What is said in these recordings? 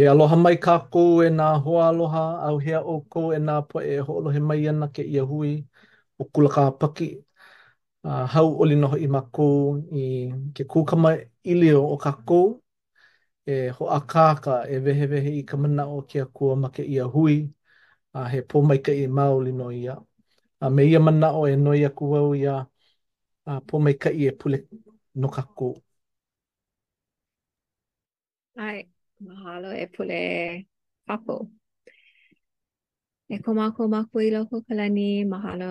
E aloha mai kākou e nā hoaaloha ʻAuhea ʻoukou e nā poʻe e hoʻolohe mai ana kēia hui ʻo Kula Kāpaki a hauʻoli nō hoʻi mākou i ke kūkamaʻilio o kākou e hoʻākāka e wehewehe i ka manaʻo o ke Akua ma kēia hui a he pōmaikaʻi maoli nō ia. A me ia manaʻo e noi aku au iā a Pōmaikaʻi e pule no kākou. ʻAe, mahalo e pule kākou. E ko mākou Makua i loko o ka lani, mahalo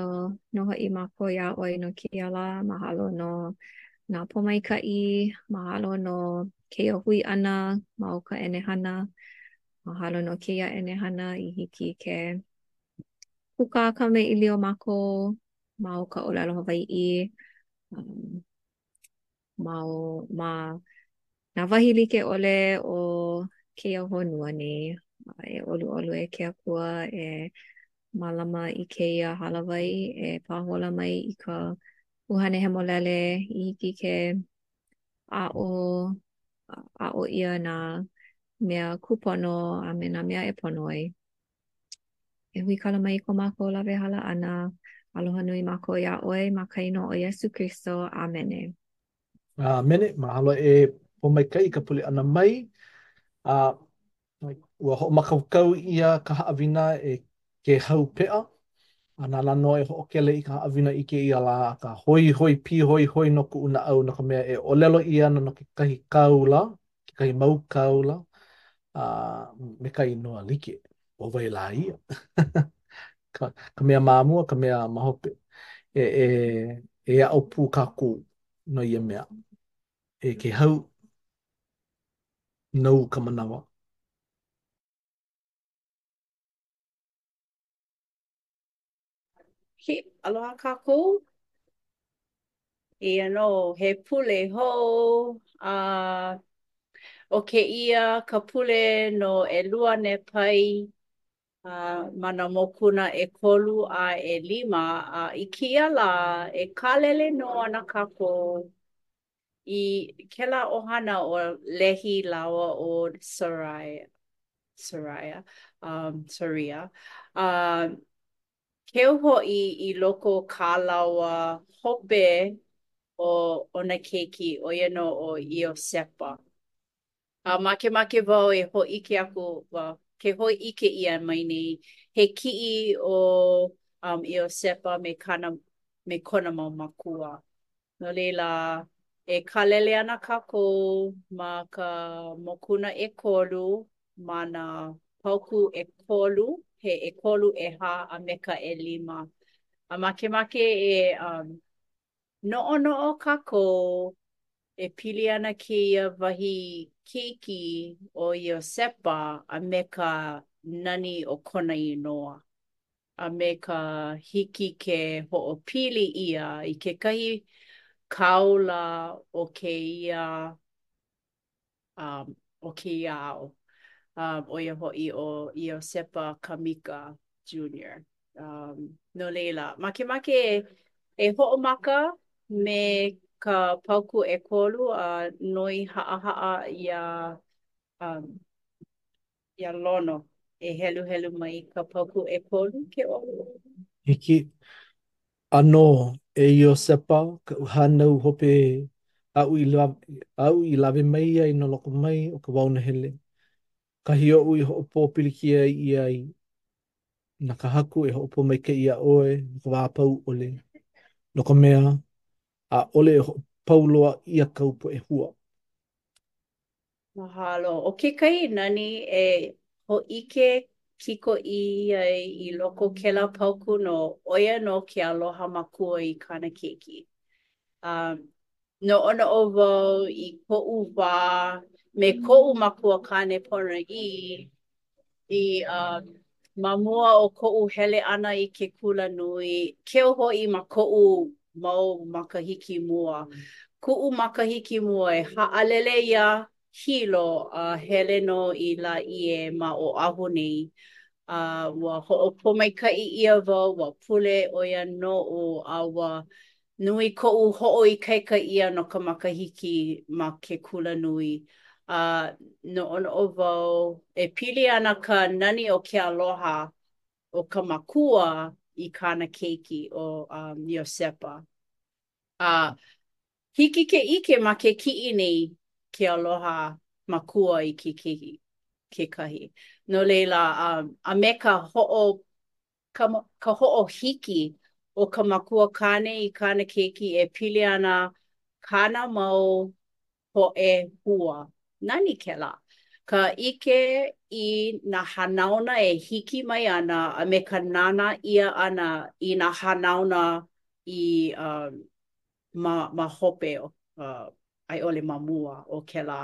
nō hoʻi mākou iā ʻoe no kēia lā, mahalo no nā pōmaikaʻi, mahalo no kēia hui ʻana ma o ka ʻenehana, mahalo no kēia ʻenehana i hiki ke kūkā kamaʻilio mākou ma o ka ʻōlelo Hawaiʻi. ma o ma nā wahi like ʻole o kēia honua nei, e ʻoluʻolu e ke Akua e mālama i kēia hālāwai e pāhola mai i ka ʻUhane Hemolele i hiki ke aʻo aʻo ʻia nā mea kūpono a me nā mea e pono ai. E huikala mai i ko mākou lawehala ʻana. Aloha nui mākou iā ʻoe, ma ka inoa o Iesū Kristo. ʻĀmene. ʻĀmene. Mahalo e Pōmaikaʻi i ka pule ʻana mai. A ua hoʻomakaukau ʻia ka haʻawina e Kēhau Peʻa, a nāna nō e hoʻokele i ka haʻawina i kēia lā akā, hoihoi, pīhoihoi nō kuʻu naʻau no ka mea e ʻōlelo ʻia ana no kekahi kāula kekahi mau kāula a me ka inoa like, ʻo wai lā ia? ka, ka mea ma mua, ka mea ma hope, e, e, e aʻo pū kākou no ia mea. E Kēhau nāu ka manawa. Ke aloha kākou. Eia nō, he pule hou a ʻo kēia ka pule no ʻelua Nepai a ma nā mokuna ʻekolu a ʻelima. A i kēia lā, e kālele nō ana kākou I kēlā ʻohana o Lehi lāua ʻo Sariah, Sariah, um, Sariah, um, keu hoʻi i loko o kā lāua hope o nā keiki, ʻo ia nō ʻo Iosepa. A makemake wau e hōʻike aku, well, ke hōʻike ʻia mai nei, he kiʻi ʻo um Iosepa me kāna me kona mau makua. No laila, e kālele ana kākou ma ka mokuna ʻekolu, ma nā paukū ʻekolu, he ʻekolu ʻehā a me ka ʻelima. A makemake e um Noʻonoʻo kākou e pili ana kēia wahi keiki ʻo Iosepa a me ka nani o kona inoa, a me ka hiki ke hoʻopili ʻia i kekahi kāula o kēia o kēia ao, ʻo ia hoʻi ʻo Iosepa Kamika, Junior. No laila, makemake e hoʻomaka me ka paukū ʻekolu a noi haʻahaʻa iā Iā Lono, e heluhelu mai ka paukū ʻekolu ke ʻoluʻolu. Hiki. ʻĀnō, e Iosepa, kaʻu hānau hope aʻu i la, aʻu i lawe mai ai no loko mai o ka wao nahele, kahi oʻu i hoʻopōpilikia ʻia ai, na ka Haku e hoʻopōmaikaʻi iā ʻoe no ka wā a pau ʻole, no ka mea, ʻaʻole e hoʻopau loa ʻia kāu poʻe hua. Mahalo. ʻO kekahi nani e hōʻike kikoʻī ai i loko kēlā paukū nō, ʻo ia nō ke aloha makua i kāna keiki. A, noʻonoʻo wau i koʻu wā me koʻu makuakāne ponoʻī i ma mua o koʻu hele ʻana i ke Kulanui, keu hoʻi ma koʻu mau makahiki mua. Kuʻu makahiki mua e haʻalele iā Hilo a hele nō i Lāʻie ma Oʻahu nei. Ua hoʻopōmaikaʻi ʻia wau, ua pule ʻo ia noʻu a ua Nui koʻu hoʻoikaika ʻia no ka makahiki ma ke kulanui, a noʻonoʻo wau e pili ana ka nani o ke aloha o ka makua i kāna keiki ʻo Iosepa. A hiki ke ʻike ma ke kiʻi nei ke aloha makua i ke keiki kekahi. No laila, a me ka ka ka hoʻohiki o ka makuakāne i kāna keiki e pili ana kāna mau poʻe hua. Nani kēlā ka ʻike i nā hanauna e hiki mai ana a me ka nānā ʻia ʻana i nā hanauna i ma ma hope a i ʻole ma mua o kēlā,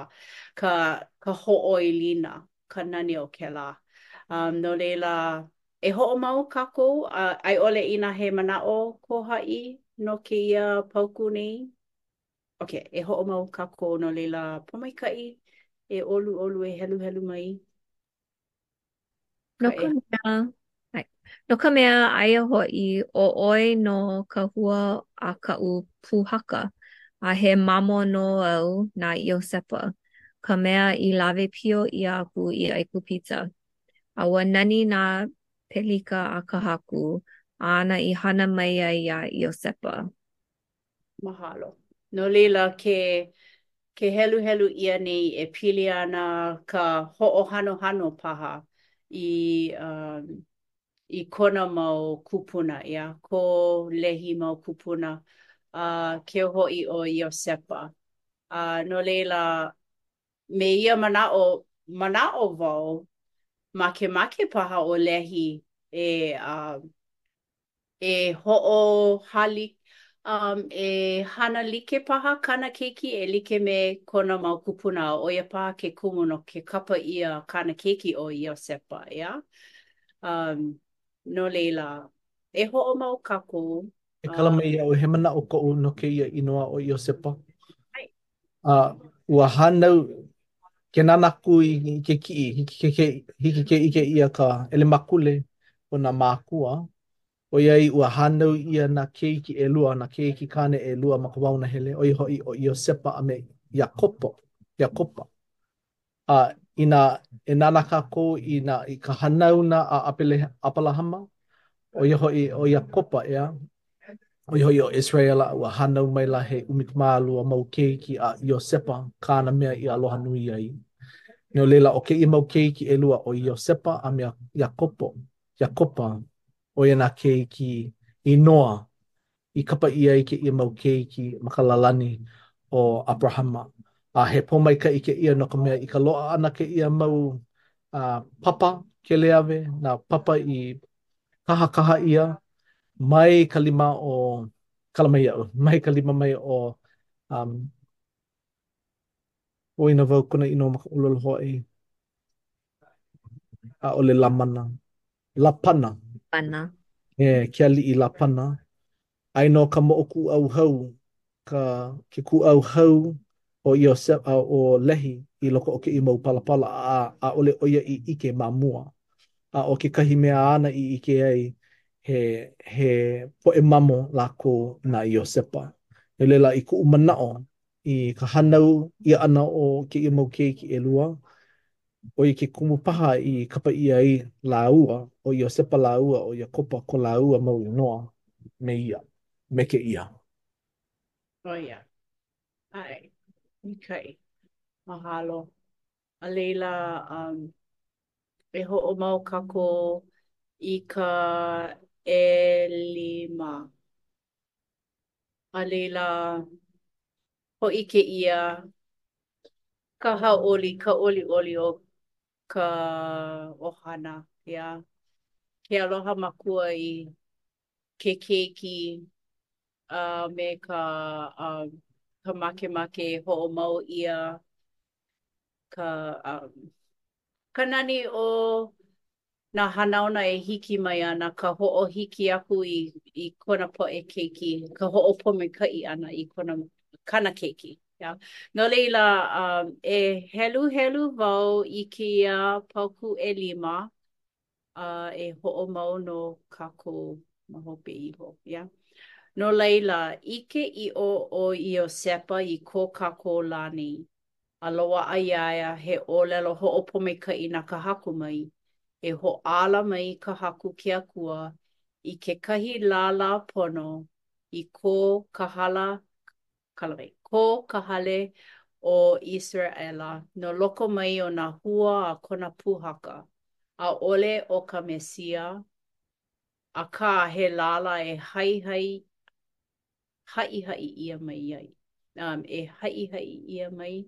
ka ka hoʻoilina, ka nani o kēlā. No laila, e hoʻomau kākou a i ʻole inā he manaʻo ko haʻi no kēia paukū nei. Okay, e hoʻomau kākou no laila, pōmaikaʻi e ʻoluʻolu e heluhelu mai No ka mea, no ka mea, aia hoʻi, ʻo ʻoe nō ka hua a kaʻu pūhaka, a he mamo nō au, na Iosepa, ka mea i lawe pio ʻia aku i ʻAigupita. A ua nani nā pelika a ka Haku āna i hana mai ai iā Iosepa. Mahalo. No laila, ke ke heluhelu ʻia nei e pili ana ka hoʻohanohano paha i um, i kona mau kūpuna, ʻeā, ko Lehi mau kūpuna, a uh, ʻo ia hoʻi ʻo Iosepa. A uh, no leila, me ia manaʻo, manaʻo wau, makemake paha ʻo Lehi e, uh, e hoʻohāli, um, e hana like paha kāna keiki e like me kona mau kūpuna, ʻo ia paha ke kumu no ke kapa ʻia kāna keiki ʻo Iosepa, ʻeā? Um, no laila, e hoʻomau kākou. E kala mai iaʻu, he manaʻo koʻu no kēia inoa ʻo Iosepa. A ua hānau ke nānā aku i ke kiʻi, hiki ke, hiki ke ʻike ʻia ka ʻelemakule o nā mākua, ʻoiai ua hānau ʻia nā keiki ʻelua, nā keiki kāne ʻelua ma ka wao nahele, ʻo ia hoʻi ʻo Iosepa a me Iakopo, Iakopa. A inā e nānā kākou i nā i ka hanauna a ʻApele, ʻApalahama, ʻo ia hoʻi ʻo Iakopa, ʻeā? ʻO ia hoʻi ʻo ʻIseraela, ua hānau maila he ʻumikūmālua mau keiki, a Iosepa kāna mea i aloha nui ai. No laila, ʻo kēia mau keiki ʻelua, ʻo Iosepa a me Iakopo, Iakopa, ʻo ia nā keiki inoa i kapa ʻia ai kēia mau keiki ma ka lālani ʻo ʻAbrahama, a he pōmaikaʻi kēia no ka mea, i ka loaʻa ʻana kēia mau papa keleawe, nā papa i kahakaha ʻia, mai ka lima o, kala mai iaʻu, mai ka lima mai o, um, poina wau kona inoa ma ka ʻōlelo Hawaiʻi. ʻAʻole Lamana. Lapana. Pana. Yeah, ke aliʻi Lapana. Aia nō ka moʻokūʻauhau ka ke kūʻauhau o Iosepa, o Lehi i loko o kēia mau palapala a ʻaʻole ʻo ia i ʻike ma mua. A ʻo kekahi mea āna i ʻike ai, he he poʻe mamo lākou na Iosepa. A laila, i kuʻu manaʻo, i ka hānau ʻia ʻana o kēia mau keiki ʻelua, ʻo ia ke kumu paha i kapa ʻia ai lāua ʻo Iosepa lāua ʻo Iakoba ko lāua mau inoa me ia, me kēia. ʻO ia. ʻAe, maikaʻi, mahalo. A laila, e hoʻomau kākou i ka ʻelima A laila, hōʻike ʻia ka hauʻoli, ka ʻoliʻoli o ka ʻohana, yeah, ke aloha makua i ke keiki a me ka, ka makemake e hoʻomau ʻia ka Ka nani o nā hanauna e hiki mai ana ka hoʻohiki aku i kona poʻe keiki, ka hoʻopōmaikaʻi ʻana i kona, kāna keiki. No laila, e heluhelu wau i kēia paukū ʻelima a e hoʻomau nō kākou ma hope iho, yeah. No laila, ʻike ʻiʻo ʻo Iosepa i ko kākou lā nei, a loaʻa iā ia he ʻōlelo hoʻopōmaikaʻi na ka Haku mai, e hoʻāla mai ka Haku ke Akua i kekahi lālā pono i ko ka hala Kala mai. Ko ka hale o ʻIseraʻela no loko mai o nā hua a kona pūhaka, ʻaʻole ʻo ka Mesia, akā, he lālā e haihai haʻihaʻi ʻia mai ai, um, e haʻihaʻi ʻia mai,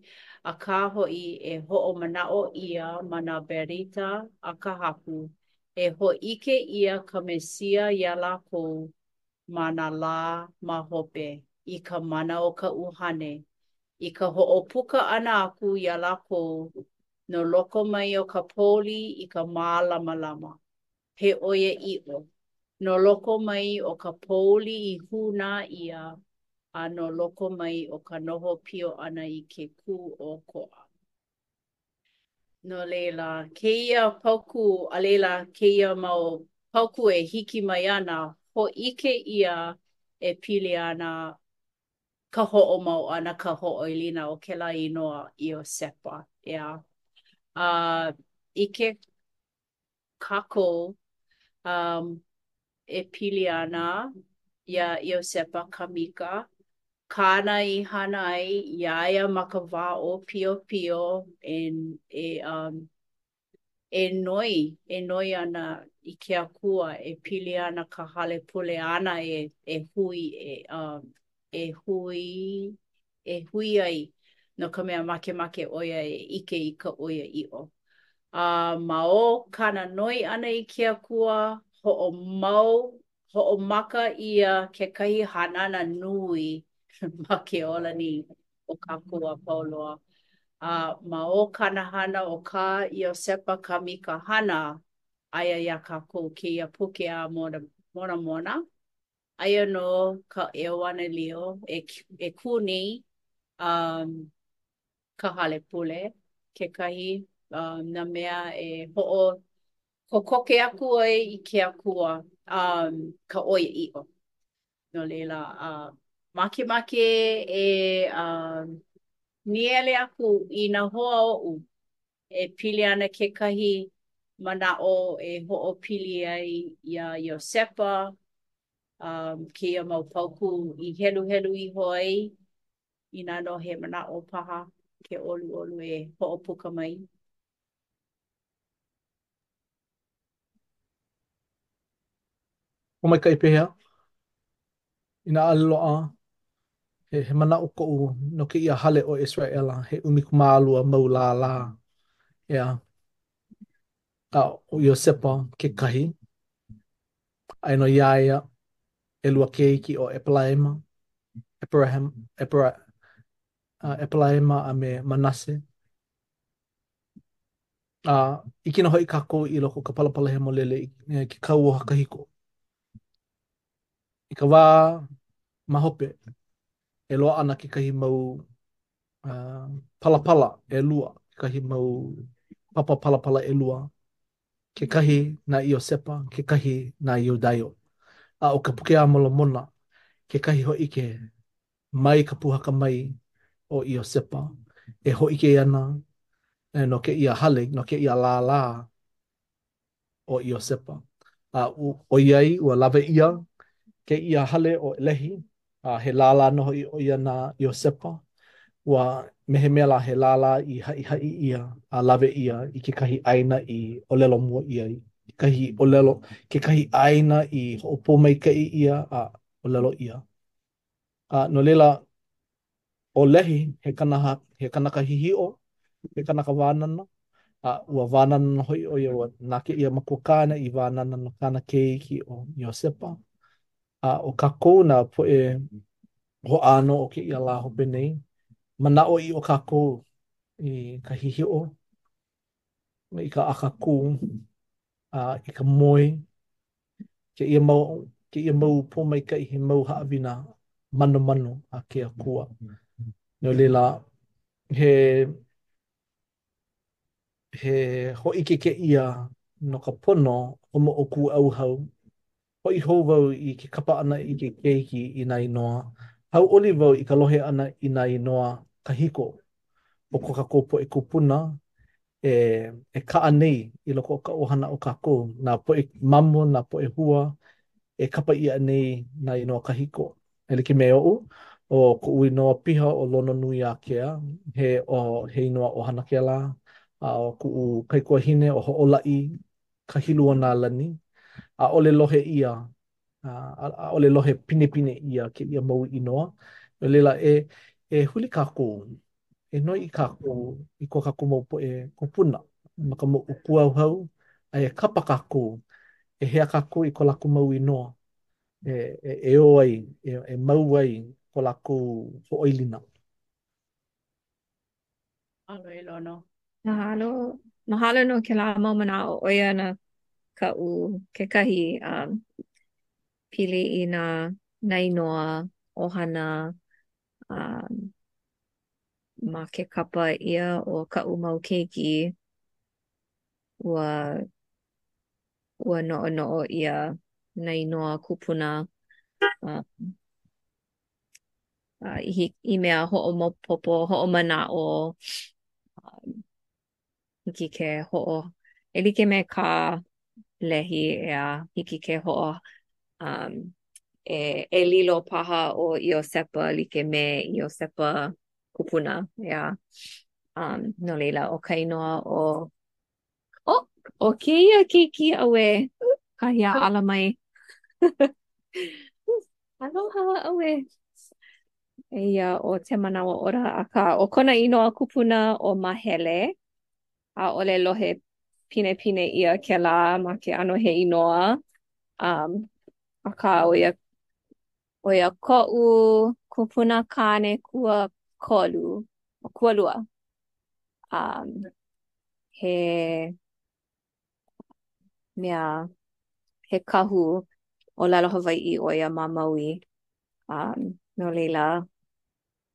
akā hoʻi, e hoʻomanaʻo ʻia ma nā berita a ka Haku, e hōʻike ʻia ka Mesia iā lākou ma nā lā ma hope i ka mana o ka ʻuhane, i ka hoʻopuka ʻana aku iā lākou no loko mai o ka pouli i ka mālamalama, he ʻoiaʻiʻo, no loko mai o ka pouli i hūnā ʻia, a no loko mai o ka noho pio ʻana i ke kūʻokoʻa. No laila, kēia paukū a laila kēia mau paukū e hiki mai ana, hōʻike ʻia e pili ana ka hoʻomau ʻana, ka hoʻoilina o kēlā inoa Iosepa, ʻeā? A ʻike kākou um e pili ana iā Iosepa Kamika, kāna i hana ai iā ia ma ka wā ʻōpiopio e e um e noi e noi ana i ke Akua e pili ana ka hale pule āna e e hui e um e hui e hui ai no ka mea makemake ʻo ia e ʻike i ka ʻoiaʻiʻo. A ma o kāna noi ʻana i ke Akua, hoʻomau, hoʻomaka ʻia kekahi hanana nui ma ke ola nei o kākou a pau loa. A ma o kāna hana ʻo kā Iosepa Kamika hana, aia iā kākou kēia puke a Molamona, aia nō ka ʻeuanelio e kū nei a ka hale pule, kekahi nā mea e hoʻokokoke aku ai i ke Akua a ka ʻoiaʻiʻo. No laila, makemake e nīele aku i nā hoa oʻu E pili ana kekahi manaʻo e hoʻopili ai iā Iosepa kēia mau paukū i heluhelu iho ai, inā nō he manaʻo paha ke ʻoluʻolu e hoʻopuka mai. Pōmaikaʻi pehea? Inā ʻaʻole loaʻa, he, he manaʻo koʻu no kēia hale ʻo ʻIseraʻela he ʻumikūmālua mau lālā, ʻeā, a ʻo Iosepa kekahi, aia nō iā ia ʻelua keiki ʻo ʻEpelaima, ʻEperaima, ʻEpera, ʻEpelaima a me Manase. A, ʻike nō hoʻi kākou i loko o ka palapala hemolele i ke Kauoha Kahiko. I ka wā ma hope, e loaʻa ana kekahi mau uh, palapala ʻelua, kekahi mau papa palapala ʻelua, kekahi na Iosepa, kekahi na Iudaio. A ʻo ka puke a Molamona, kekahi hōʻike Mai ka pūhaka mai o Iosepa, e hōʻike ana no kēia hale, no kēia lālā o Iosepa. A ʻoiai ua lawe ʻia kēia hale o ʻElehi, a he lālā nō hoʻi ʻo ia na Iosepa, ua me he mea lā he lālā i haʻihaʻi ʻia a lawe ʻia i kekahi ʻāina i ʻōlelo mua ʻia ai, ʻekahi ʻōlelo, kekahi ʻāina i hoʻopōmaikaʻi ʻia a ʻōlelo ʻia. A no laila, ʻo Lehi, he kanaka, he kanaka hihiʻo, he kanaka wānana, a ua wānana nō hoʻi ʻo ia, ua, na kēia makua kāne i wānana no kāna keiki ʻo Iosepa. A ʻo kākou nā poʻe hoʻāno o kēia lā hope nei, manaʻoʻiʻo nō kākou i ka hihiʻo, i ka ʻakakū, a i ka moe, Kēia mau, kēia mau pōmaikaʻi he mau haʻawina manomano a ke Akua. No laila, he, he hōʻike kēia no ka pono o ka moʻokūʻauhau. Hoʻi hou wau i ke kapa ʻana i ke keiki i nā inoa. Hauʻoli wau i ka lohe ʻana i nā inoa kahiko o ko kākou poʻe kūpuna e kaʻa nei i loko o ka ʻohana o kākou, nā poʻe mamo, nā poʻe hua, e kapa ʻia nei nā inoa kahiko. E like me oʻu, ʻo koʻu inoa piha ʻo Lononuiākea, he, ʻo, he inoa ʻohana kēlā, a ʻo kuʻu kaikuahine ʻo Hoʻolaʻi Kahiluonālani, ʻaʻole lohe ʻia ʻaʻole lohe pinepine ʻia kēia mau inoa, no laila, e, e huli kākou, e noiʻi kākou i ko kākou mau poʻe kūpuna ma ka moʻokūʻauhau a e kapa kākou e hea kākou i ko lākou mau inoa e eo ai, e, e mau ai ko lākou hoʻoilina. Mahalo e Lono. Mahalo. Mahalo no kēlā mau manaʻo ʻo ia naʻe kaʻu kekahi um, pili i nā nā inoa ʻohana um, ma ke kapa ʻia o kaʻu mau keiki ua ua noʻonoʻo ʻia nā inoa kupuna um, i mea hoʻomaopopo, hoʻomanaʻo, hiki ke hoʻo, e like me kā Lehi, ʻeā, hiki ke hoʻo, a, e, e lilo paha ʻo Iosepa like me Iosepa kupuna, ʻeā. No laila, ʻo ka inoa ʻo Oh, ʻo kēia keiki auē, kahi a ala mai. Aloha auē. Eia ʻo Temanawaora akā ʻo kona inoa kupuna ʻo Mahele, ʻaʻole lohe pinepine ʻia kēlā ma ke ʻano he inoa, um, akā ʻo ia ʻO ia koʻu kupuna kāne kuakolu, or kualua. A he mea, he kahu ʻōlelo Hawaiʻi ʻo ia ma Maui. A no laila,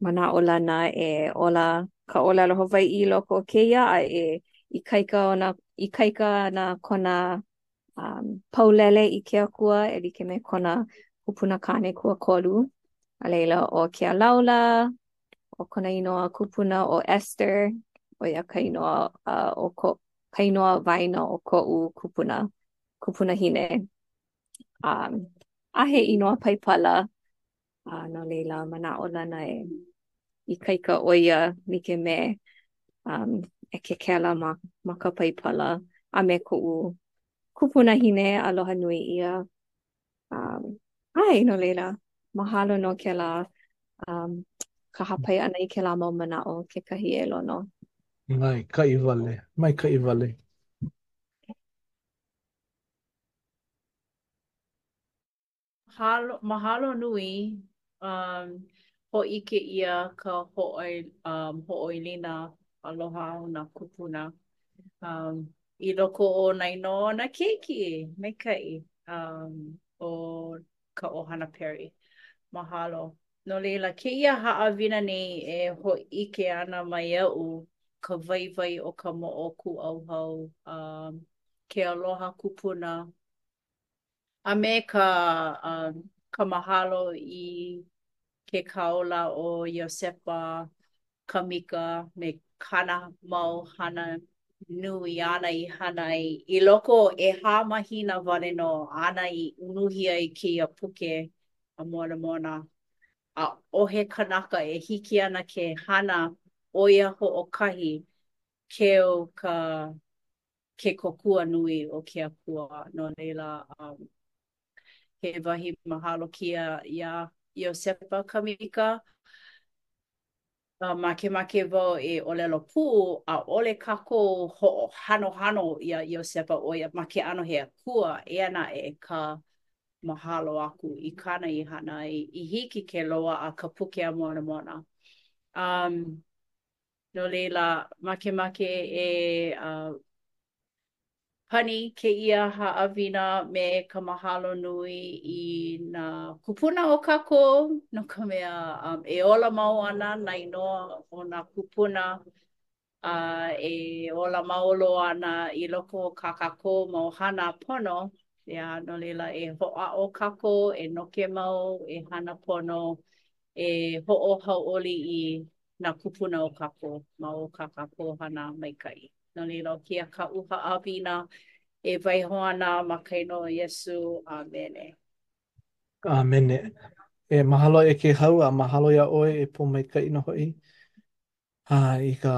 Manaʻolana e ola ka ʻōlelo Hawaiʻi i loko o kēia a e ikaika ona ikaika ana kona um, paulele i ke akua e like me kona kupuna kāne kuakolu. A laila, ʻo Kealaula, ʻo kona inoa kupuna ʻo Esther, ʻo ia ka inoa, uh, o ko, ka inoa waena o koʻu kupuna, kupunahine. Um, a he inoa paipala A no laila, manaʻolana e ikaika ʻo ia like me um, ʻEkekela ma, ma ka paipala a me koʻu kupunahine aloha nui ʻia. Um, ʻae, no laila, mahalo no kēlā um, ka hāpai ʻana i kēlā mau manaʻo kekahi e Lono. Maikaʻi wale, maikaʻi wale. Mahalo nui, um, hōʻike ʻia ka hoʻoi, um, hoʻoilina aloha o nā kūpuna, um, i loko o nā inoa o nā keiki maikaʻi, um, o ka ʻohana Perry. Mahalo. No laila, kēia haʻawina nei e hōʻike ana mai aʻu ka waiwai o ka moʻokūʻauhau, um, ke aloha kupuna a me ka ka mahalo i ke kāula ʻo Iosepa Kamika me kāna mau hana nui āna i hana ai i loko o ʻehā mahina wale nō āna i unuhi ai kēia puke a Moramona. ʻAʻohe kanaka e hiki ana ke hana ʻo ia hoʻokahi keu ka ke kōkua nui o ke Akua, no laila, he wahi mahalo kēia iā Iosepa Kamika, a makemake wau e ʻōlelo pū, ʻaʻole kākou hoʻohanohano iā Iosepa ʻo ia ma ke ʻano he Akua, eia naʻe ka mahalo aku i kāna i hana ai i hiki ke loaʻa ka puke a Moramona. No laila, makemake e pani kēia haʻawina me ka mahalo nui i nā kūpuna o kākou, no ka mea, e ola mau ana nā inoa o nā kūpuna a e ola mau loa ana i loko o kā kākou mau hana pono. ʻEā, no laila, e hoʻāʻo kākou, e noke mau, e hana pono, e hoʻohauʻoli i nā kūpuna o kākou ma o kā kākou hana maikaʻi. No laila, ʻo kēia kaʻu haʻawina e waiho ana ma ka inoa o Iesū. ʻĀmene. ʻĀmene. E mahalo e Kēhau a mahalo iā ʻoe e Pōmaikaʻi nō hoʻi a i ka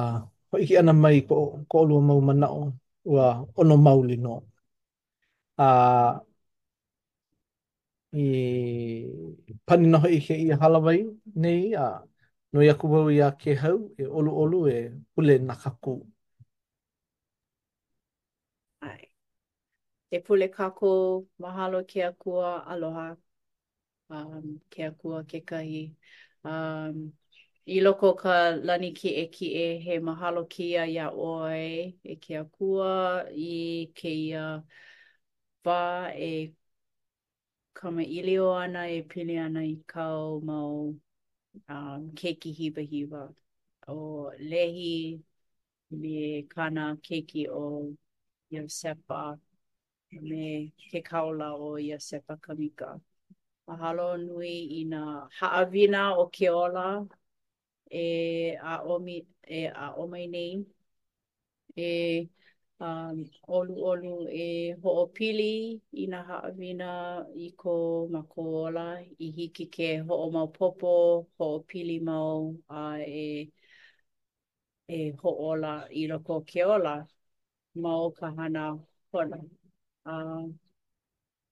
hōʻike ʻana mai ko, ko ʻolua mau manaʻo, ua ʻono maoli nō. a i pani nō hoʻi kēia hālāwai nei a noi aku wau iā Kēhau e ʻoluʻolu e pule no kākou. ʻAe. E pule kākou, mahalo ke Akua aloha. ke akua kekahi. I loko o ka lani kiʻekiʻe, he mahalo kēia iā ʻoe, e ke akua, i kēia wā e kamaʻilio ana, e pili ana i kāu mau keiki hiwahiwa. ʻO Lehi me kāna keiki ʻo Iosepa. a me ke kāula ʻo Iosepa Kamika. Mahalo nui i nā haʻawina o ke ola e aʻo mai, e aʻo mai nei, e um, ʻoluʻolu e hoʻopili i nā haʻawina i ko mākou ola i hiki ke hoʻomaopopo, hoʻopili mau a e e hoʻōla i loko o ke ola. ma o ka hana ʻana. A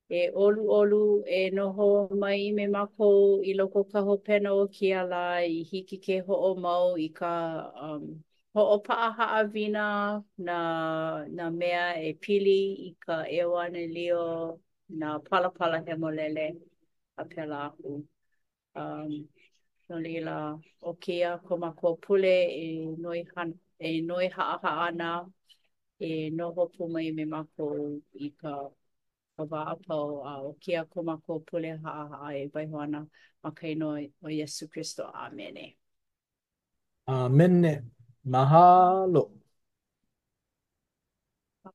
e ʻoluʻolu, e noho mai me mākou i loko ka hopena o kēia lā i hiki ke hoʻomau i ka hoʻopaʻa haʻawina nā, nā mea e pili i ka ʻeuanelio, nā palapala hemolele, a pēlā aku. No laila, ʻo kēia ko mākou pule e noi ha, e noi haʻahaʻa ana e noho pū mai me mākou i ka, ka wā a pau, a ʻo kēia ko mākou pule haʻahaʻa e waiho ana ma ka inoa o Iesū Kristo. ʻĀmene. ʻĀmene. Mahalo. Mahalo.